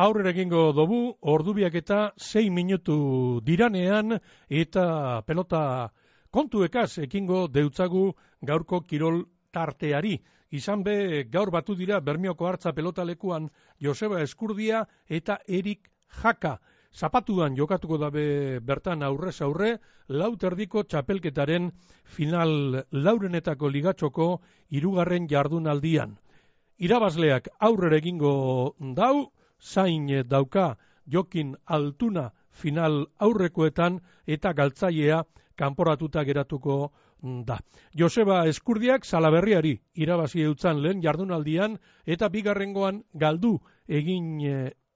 aurrera egingo dobu, ordubiak eta 6 minutu diranean eta pelota kontuekaz ekingo deutzagu gaurko kirol tarteari. Izan be, gaur batu dira Bermioko hartza pelotalekuan Joseba Eskurdia eta Erik Jaka. Zapatuan jokatuko dabe bertan aurrez aurre, lauterdiko txapelketaren final laurenetako ligatxoko irugarren jardunaldian. Irabazleak aurrera egingo dau, zain dauka jokin altuna final aurrekoetan eta galtzailea kanporatuta geratuko da. Joseba Eskurdiak salaberriari irabazi eutzan lehen jardunaldian eta bigarrengoan galdu egin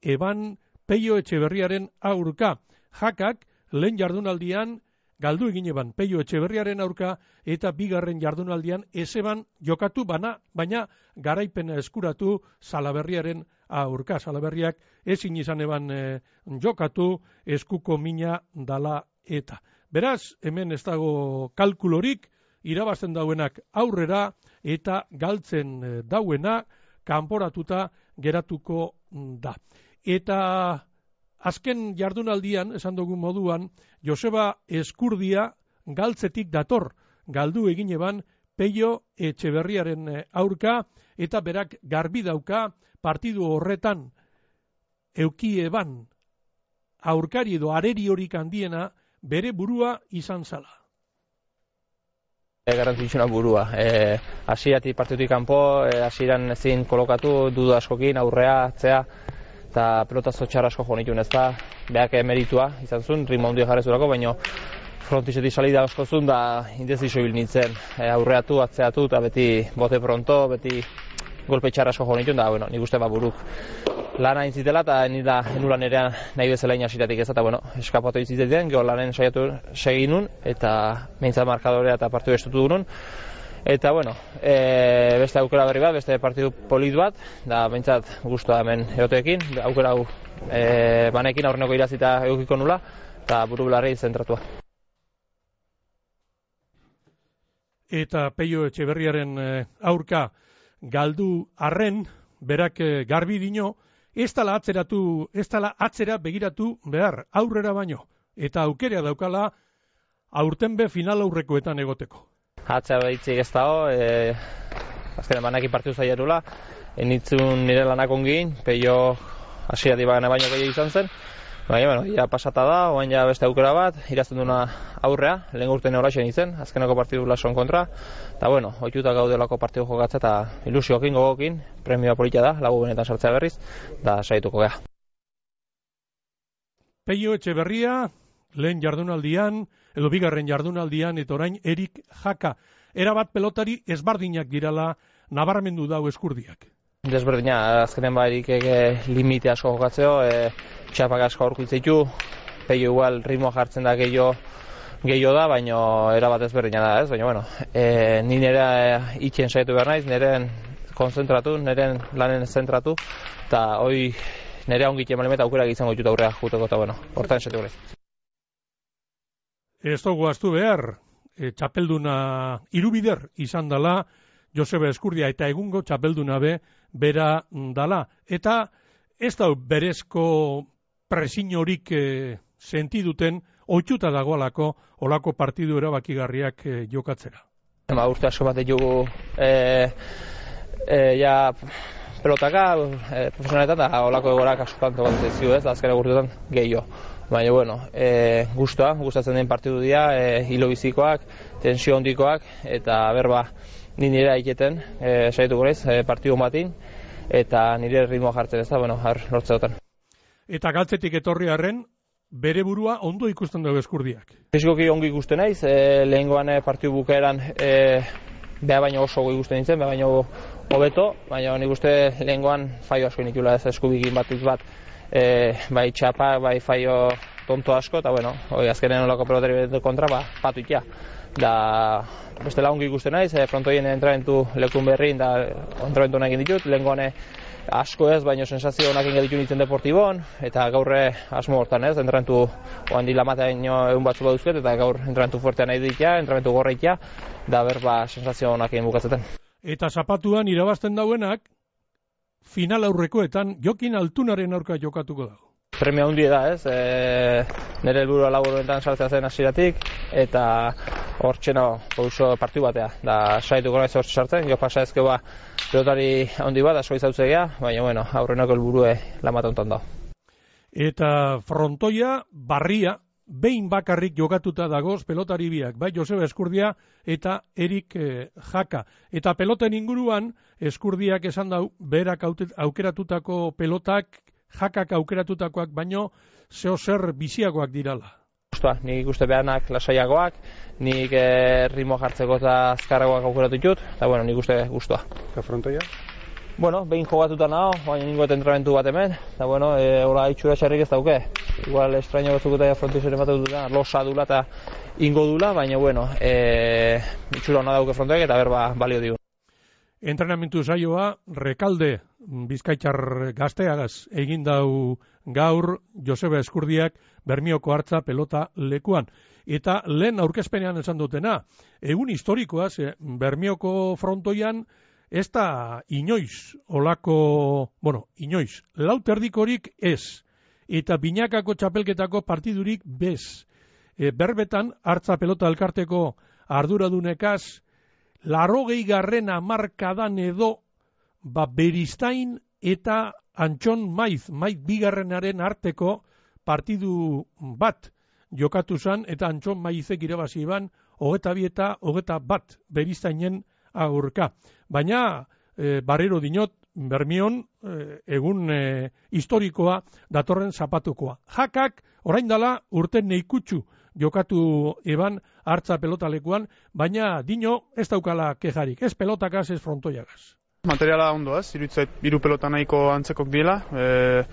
eban Peio Etxeberriaren aurka. Jakak lehen jardunaldian galdu egin eban Peio Etxeberriaren aurka eta bigarren jardunaldian ezeban jokatu bana, baina garaipena eskuratu Salaberriaren aurka. Salaberriak ezin izan eban eh, jokatu eskuko mina dala eta. Beraz, hemen ez dago kalkulorik, irabazten dauenak aurrera eta galtzen eh, dauena kanporatuta geratuko da. Eta azken jardunaldian, esan dugu moduan, Joseba Eskurdia galtzetik dator, galdu egin eban peio etxeberriaren eh, aurka, eta berak garbi dauka partidu horretan euki eban aurkari edo areri horik handiena bere burua izan zala. E, Garantzitsuna burua. E, asiratik partidutik kanpo, e, asiran ezin kolokatu, dudu askokin, aurrea, atzea, eta pelota zotxar asko jo nituen ez da, behak emeritua izan zuen, ritmo handia jarrez durako, baina frontizetik salida asko zuen da indezizo hil nintzen, e, aurreatu, atzeatu eta beti bote pronto, beti golpe txar asko jo nituen da, bueno, nik uste ba buruk lana intzitela eta nila enulan ere nahi bezala inasitatik ez eta bueno, eskapatu intzitetan, geho lanen saiatu seginun eta meintzat markadorea eta partidu estutu dunun, Eta, bueno, e, beste aukera berri bat, beste partidu polit bat, da bentsat guztua hemen eoteekin, aukera hau e, banekin aurreneko irazita eukiko nula, eta buru belarri zentratua. Eta peio etxeberriaren e, aurka galdu arren, berak e, garbi dino, ez tala atzeratu, ez tala atzera begiratu behar, aurrera baino, eta aukera daukala aurten be final aurrekoetan egoteko. Atzea behitzik ez dago, e, azken emanak ipartiu zaierula, enitzun nire lanak ongin, peio hasiera dibagana baino gehiago izan zen, Baina, bueno, ja pasata da, oain ja beste aukera bat, irazten duna aurrea, lehen urten horaixen izen, azkenako partidu lason kontra, eta bueno, oituta gaudelako partidu jokatza eta ilusiokin gogokin, premioa politia da, lagu benetan sartzea berriz, da saituko gea. Peio Etxeberria, lehen jardunaldian, edo bigarren jardunaldian, eta orain erik jaka. Era bat pelotari ezbardinak girala nabarmendu dau eskurdiak. Desberdina, azkenen ba erik ege limite asko jokatzeo, e, txapak asko aurkitzitu, peio igual ritmo jartzen da gehiago gehiago da, baina era bat ezberdina da, ez? Baina, bueno, e, ni nire e, itxen saiatu behar naiz, nire konzentratu, nire lanen zentratu, eta hoi nire ongit emalimeta aukera gizango dituta aurrea juteko, eta bueno, hortan esatu Ez dugu behar, e, txapelduna irubider izan dela, Joseba Eskurdia eta egungo txapelduna be, bera dala. Eta ez da berezko presinorik e, sentiduten, oitxuta dagoalako, olako partidu erabakigarriak e, jokatzera. Ema urte asko bat dugu e, e, ja, pelotaka, e, profesionaletan, da olako egorak askotan tokatzen zio ez, azkara gurtuetan gehiago. Baina, bueno, e, guztua, gustatzen den partidu dira, e, hilo bizikoak, tensio hondikoak, eta berba, ni nire aiketen, e, saitu gorez, e, partidu batin, eta nire ritmoa jartzen ez da, bueno, har, lortze Eta galtzetik etorri harren, bere burua ondo ikusten dugu eskurdiak. Fizikoki ongi ikusten naiz, e, lehengoan partidu bukaeran, e, beha baino oso goi ikusten nintzen, beha baino hobeto, baina nik uste lehengoan faio asko inikula ez eskubikin bat bat, e, bai txapa, bai faio tonto asko, eta bueno, hoi azkenen olako pelotari kontra, ba, patu ikia. Da, beste lagungi ikusten naiz, e, frontoien entramentu lekun berrin, da, entramentu egin ditut, lehen gane asko ez, baino sensazio honak egin ditu nintzen deportibon, eta gaurre asmo hortan ez, entramentu oan dila egun batzu baduzket, eta gaur entramentu fuertean nahi ditia, entramentu gorreitia, da berba sensazio honak egin bukatzeten. Eta zapatuan irabazten dauenak, final aurrekoetan jokin altunaren aurka jokatuko da. Premia hundi da, ez? E, nire helburua laburuetan sartzea zen hasieratik eta hor txeno pauso partiu batea. Da, saituko naiz hor sartzen, jo pasa ezke ba, pilotari handi bat, asko izautzegia, baina, bueno, aurrenako helburue lamata hontan da. Eta frontoia, barria, behin bakarrik jokatuta dagoz pelotari biak, bai Joseba Eskurdia eta Erik eh, Jaka. Eta peloten inguruan, Eskurdiak esan dau, berak aukeratutako pelotak, Jakak aukeratutakoak, baino zeo zer biziagoak dirala. Gustua, nik ikuste behanak lasaiagoak, nik eh, ritmo jartzeko eta azkarragoak aukeratu ditut, eta bueno, nik uste gustua. Eta frontoia? Bueno, behin jogatuta nago, baina ningo entrenamentu bat hemen, eta bueno, e, ora itxura xerrik ez dauke. Igual estraño batzuk eta frontizen ematen dutena, losa dula eta ingo dula, baina bueno, e, itxura hona dauke frontoek eta berba balio digun. Entrenamentu saioa, rekalde bizkaitxar gazteagaz egin dau gaur Joseba Eskurdiak Bermioko hartza pelota lekuan. Eta lehen aurkezpenean esan dutena, egun historikoa, Bermioko frontoian, ez da inoiz olako, bueno, inoiz, lauterdikorik ez, eta binakako txapelketako partidurik bez. E, berbetan, hartza pelota elkarteko arduradunekaz, laro gehi garren amarkadan edo, ba, beristain eta antxon maiz, maiz bigarrenaren arteko partidu bat jokatu zan, eta antxon maizek irabazi ban, hogeta bieta, hogeta bat beristainen aurka. Baina, e, barrero dinot, bermion, e, egun e, historikoa datorren zapatukoa. Jakak, orain dala, urten neikutsu jokatu eban hartza pelotalekuan, baina dino ez daukala kejarik, ez pelotakaz, ez frontoiagaz. Materiala ondo ez, iruditzait biru pelota nahiko antzekok dila, e,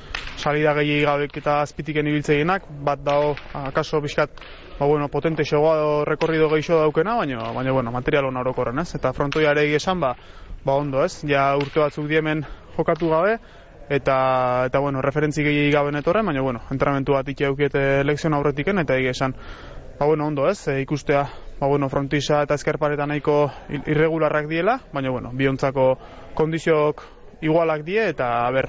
salida gehi gabek eta azpitiken ibiltzeinak, bat dao, akaso biskat, ba, bueno, potente xegoa rekorrido gehiago daukena, baina, baina bueno, material hona orokorren ez, eta frontoia ere esan, ba, ba ondo ez, ja urte batzuk diemen jokatu gabe, eta, eta bueno, referentzi gehi gabe netorren, baina, bueno, entrenamentu bat ike aukiete lekzion aurretiken, eta egia esan, ba, bueno, ondo ez, e, ikustea, ba, bueno, frontisa eta eskerparetan nahiko irregularrak diela, baina, bueno, biontzako kondiziok igualak die eta ber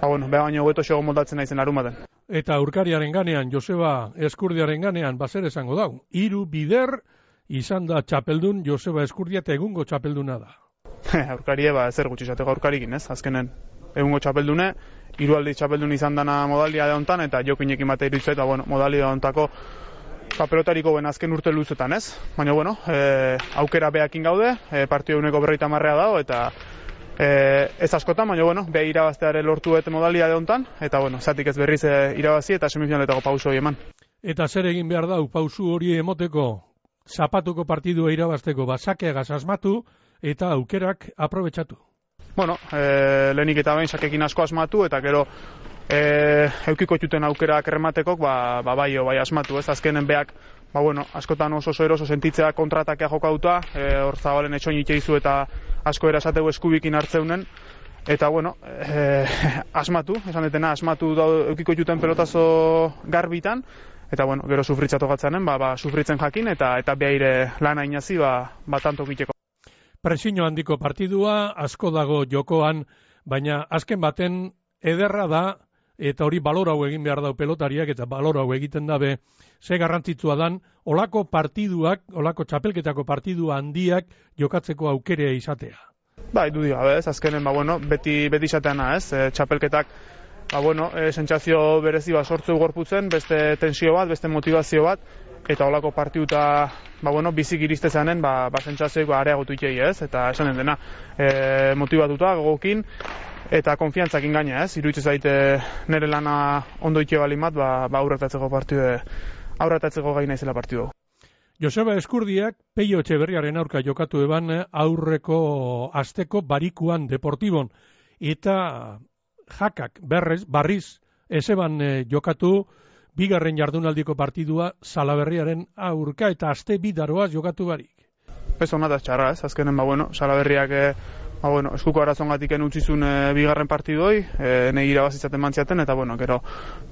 ba bueno, beha baino hobeto xogo moldatzen naizen arumaten. Eta urkariaren ganean, Joseba Eskurdiaren ganean, bazer esango dau. Hiru bider izan da txapeldun Joseba Eskurdia eta egungo txapelduna da. Urkarie, ba, zer gutxi zateko urkarikin, ez? Azkenen, egungo txapeldune, hiru aldi txapeldun izan dana modalia da hontan, eta jokinekin bate iruditzen, eta bueno, modalia da hontako ba, pelotariko ben azken urte luzetan, ez? Baina, bueno, e, aukera behakin gaude, e, partio uneko berreita marrea dago, eta e, ez askotan, baina bueno, beha irabazteare lortu eta modalia de hontan, eta bueno, zatik ez berriz e, irabazi eta semifinaletako pausu hori eman. Eta zer egin behar dau, pausu hori emoteko, zapatuko partidua irabazteko, basakeagaz asmatu eta aukerak aprobetsatu. Bueno, e, lehenik eta behin sakekin asko asmatu, eta gero e, eukiko txuten aukerak errematekok, ba, ba bai, bai asmatu, ez? Azkenen beak ba, bueno, askotan oso oso eroso sentitzea kontratakea jokauta, e, hor zabalen etxoin itxeizu eta asko erasateu eskubikin hartzeunen, eta bueno, e, asmatu, esan detena, asmatu da eukiko juten pelotazo garbitan, eta bueno, gero sufritzatu gatzanen, ba, ba, sufritzen jakin, eta eta behaire lana inazi, ba, ba tanto. Presino handiko partidua, asko dago jokoan, baina azken baten ederra da, eta hori balor hau egin behar dau pelotariak eta balor hau egiten dabe ze garrantzitsua dan olako partiduak, olako txapelketako partidu handiak jokatzeko aukerea izatea. Bai, du dira, ez, azkenen, ba, bueno, beti, beti izateana, ez, e, txapelketak, ba, bueno, e, sentsazio berezi bat sortzu gorputzen, beste tensio bat, beste motivazio bat, eta olako partiuta, ba, bueno, bizik iristezanen, ba, ba, sentsazioik, ba, areagotu itxei, ez, eta esanen dena, e, motivatuta, gogokin, eta konfiantzak ingaina, ez? Iruitze zaite nere lana ondo itxe bali mat, ba, ba aurretatzeko partide, aurretatzeko gaina izela partidu. Joseba Eskurdiak peio berriaren aurka jokatu eban aurreko asteko barikuan deportibon. Eta jakak berrez, barriz, ezeban eh, jokatu bigarren jardunaldiko partidua salaberriaren aurka eta aste bidaroaz jokatu barik. Ez hona da txarra, ez? Azkenen, ba, bueno, salaberriak eh, ba, bueno, eskuko arazon gatiken utzizun e, bigarren partidoi, e, nahi irabazitzaten mantziaten, eta, bueno, gero,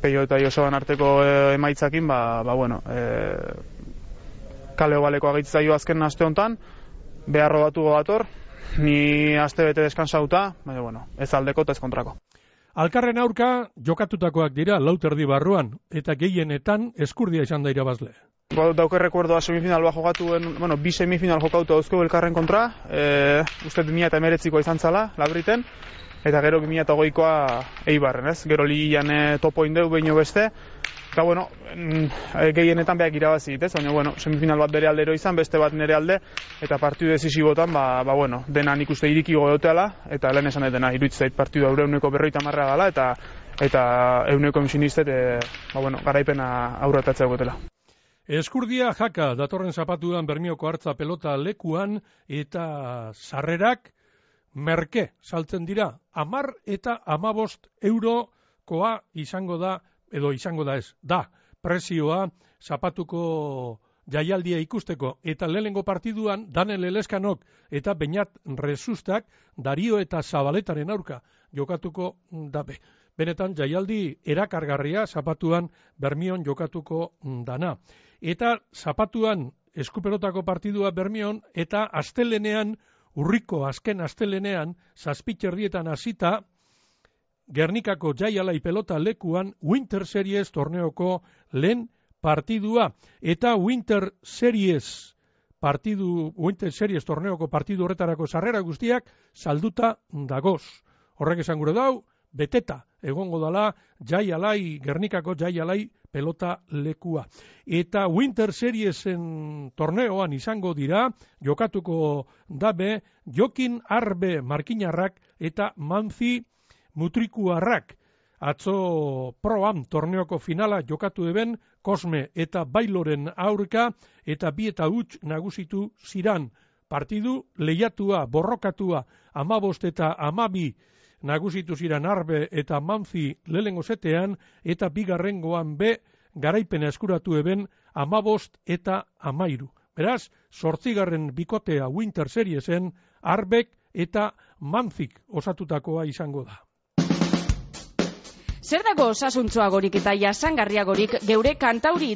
peio eta Josoban arteko e, emaitzakin, ba, ba, bueno, e, kaleo baleko agitzaio azken aste honetan, beharro batu gogator, ni aste bete deskansauta, baina bueno, ez aldeko eta ez kontrako. Alkarren aurka jokatutakoak dira lauterdi barruan, eta gehienetan eskurdia izan da irabazle. Ba, dauke rekordoa semifinal bat jokatuen, bueno, bi semifinal jokautu dauzko elkarren kontra, e, uste 2008ko izan zala, labriten, eta gero 2008koa eibarren, ez? Gero ligian e, topo indeu behin beste, eta bueno, mm, e, gehienetan behak irabazi, ez? Baina, bueno, semifinal bat bere aldero izan, beste bat nere alde, eta partidu decisibotan, ba, ba bueno, dena nik uste iriki godoteala, eta lehen esan dena, iruditzait partidu aurre euneko berroita marra gala, eta eta euneko emisionistet, e, ba, bueno, garaipena aurretatzea gotela. Eskurdia jaka datorren zapatuan bermioko hartza pelota lekuan eta sarrerak merke saltzen dira. Amar eta amabost eurokoa izango da, edo izango da ez, da, presioa zapatuko jaialdia ikusteko. Eta lehengo partiduan, Daniel Eleskanok eta Beñat Resustak, Dario eta Zabaletaren aurka jokatuko dabe. Benetan, jaialdi erakargarria zapatuan Bermion jokatuko dana. Eta zapatuan eskuperotako partidua Bermion eta astelenean urriko azken astelenean, zazpitxerdietan hasita Gernikako jaialai pelota lekuan Winter Series torneoko lehen partidua. Eta Winter Series partidu, Winter Series torneoko partidu horretarako sarrera guztiak salduta dagoz. Horrek esan gure dau, beteta egongo dala jaialai, Gernikako jaialai pelota lekua. Eta Winter Seriesen torneoan izango dira, jokatuko dabe, Jokin Arbe Markinarrak eta Manzi Mutrikuarrak. Atzo proam torneoko finala jokatu eben, Kosme eta Bailoren aurka eta bi eta huts nagusitu ziran. Partidu lehiatua, borrokatua, amabost eta amabi nagusitu ziren arbe eta manzi lehengo zetean eta bigarrengoan be garaipena eskuratu eben amabost eta amairu. Beraz, sortzigarren bikotea Winter Seriesen arbek eta manzik osatutakoa izango da. Zer dago osasuntzoagorik eta jasangarriagorik geure kantauri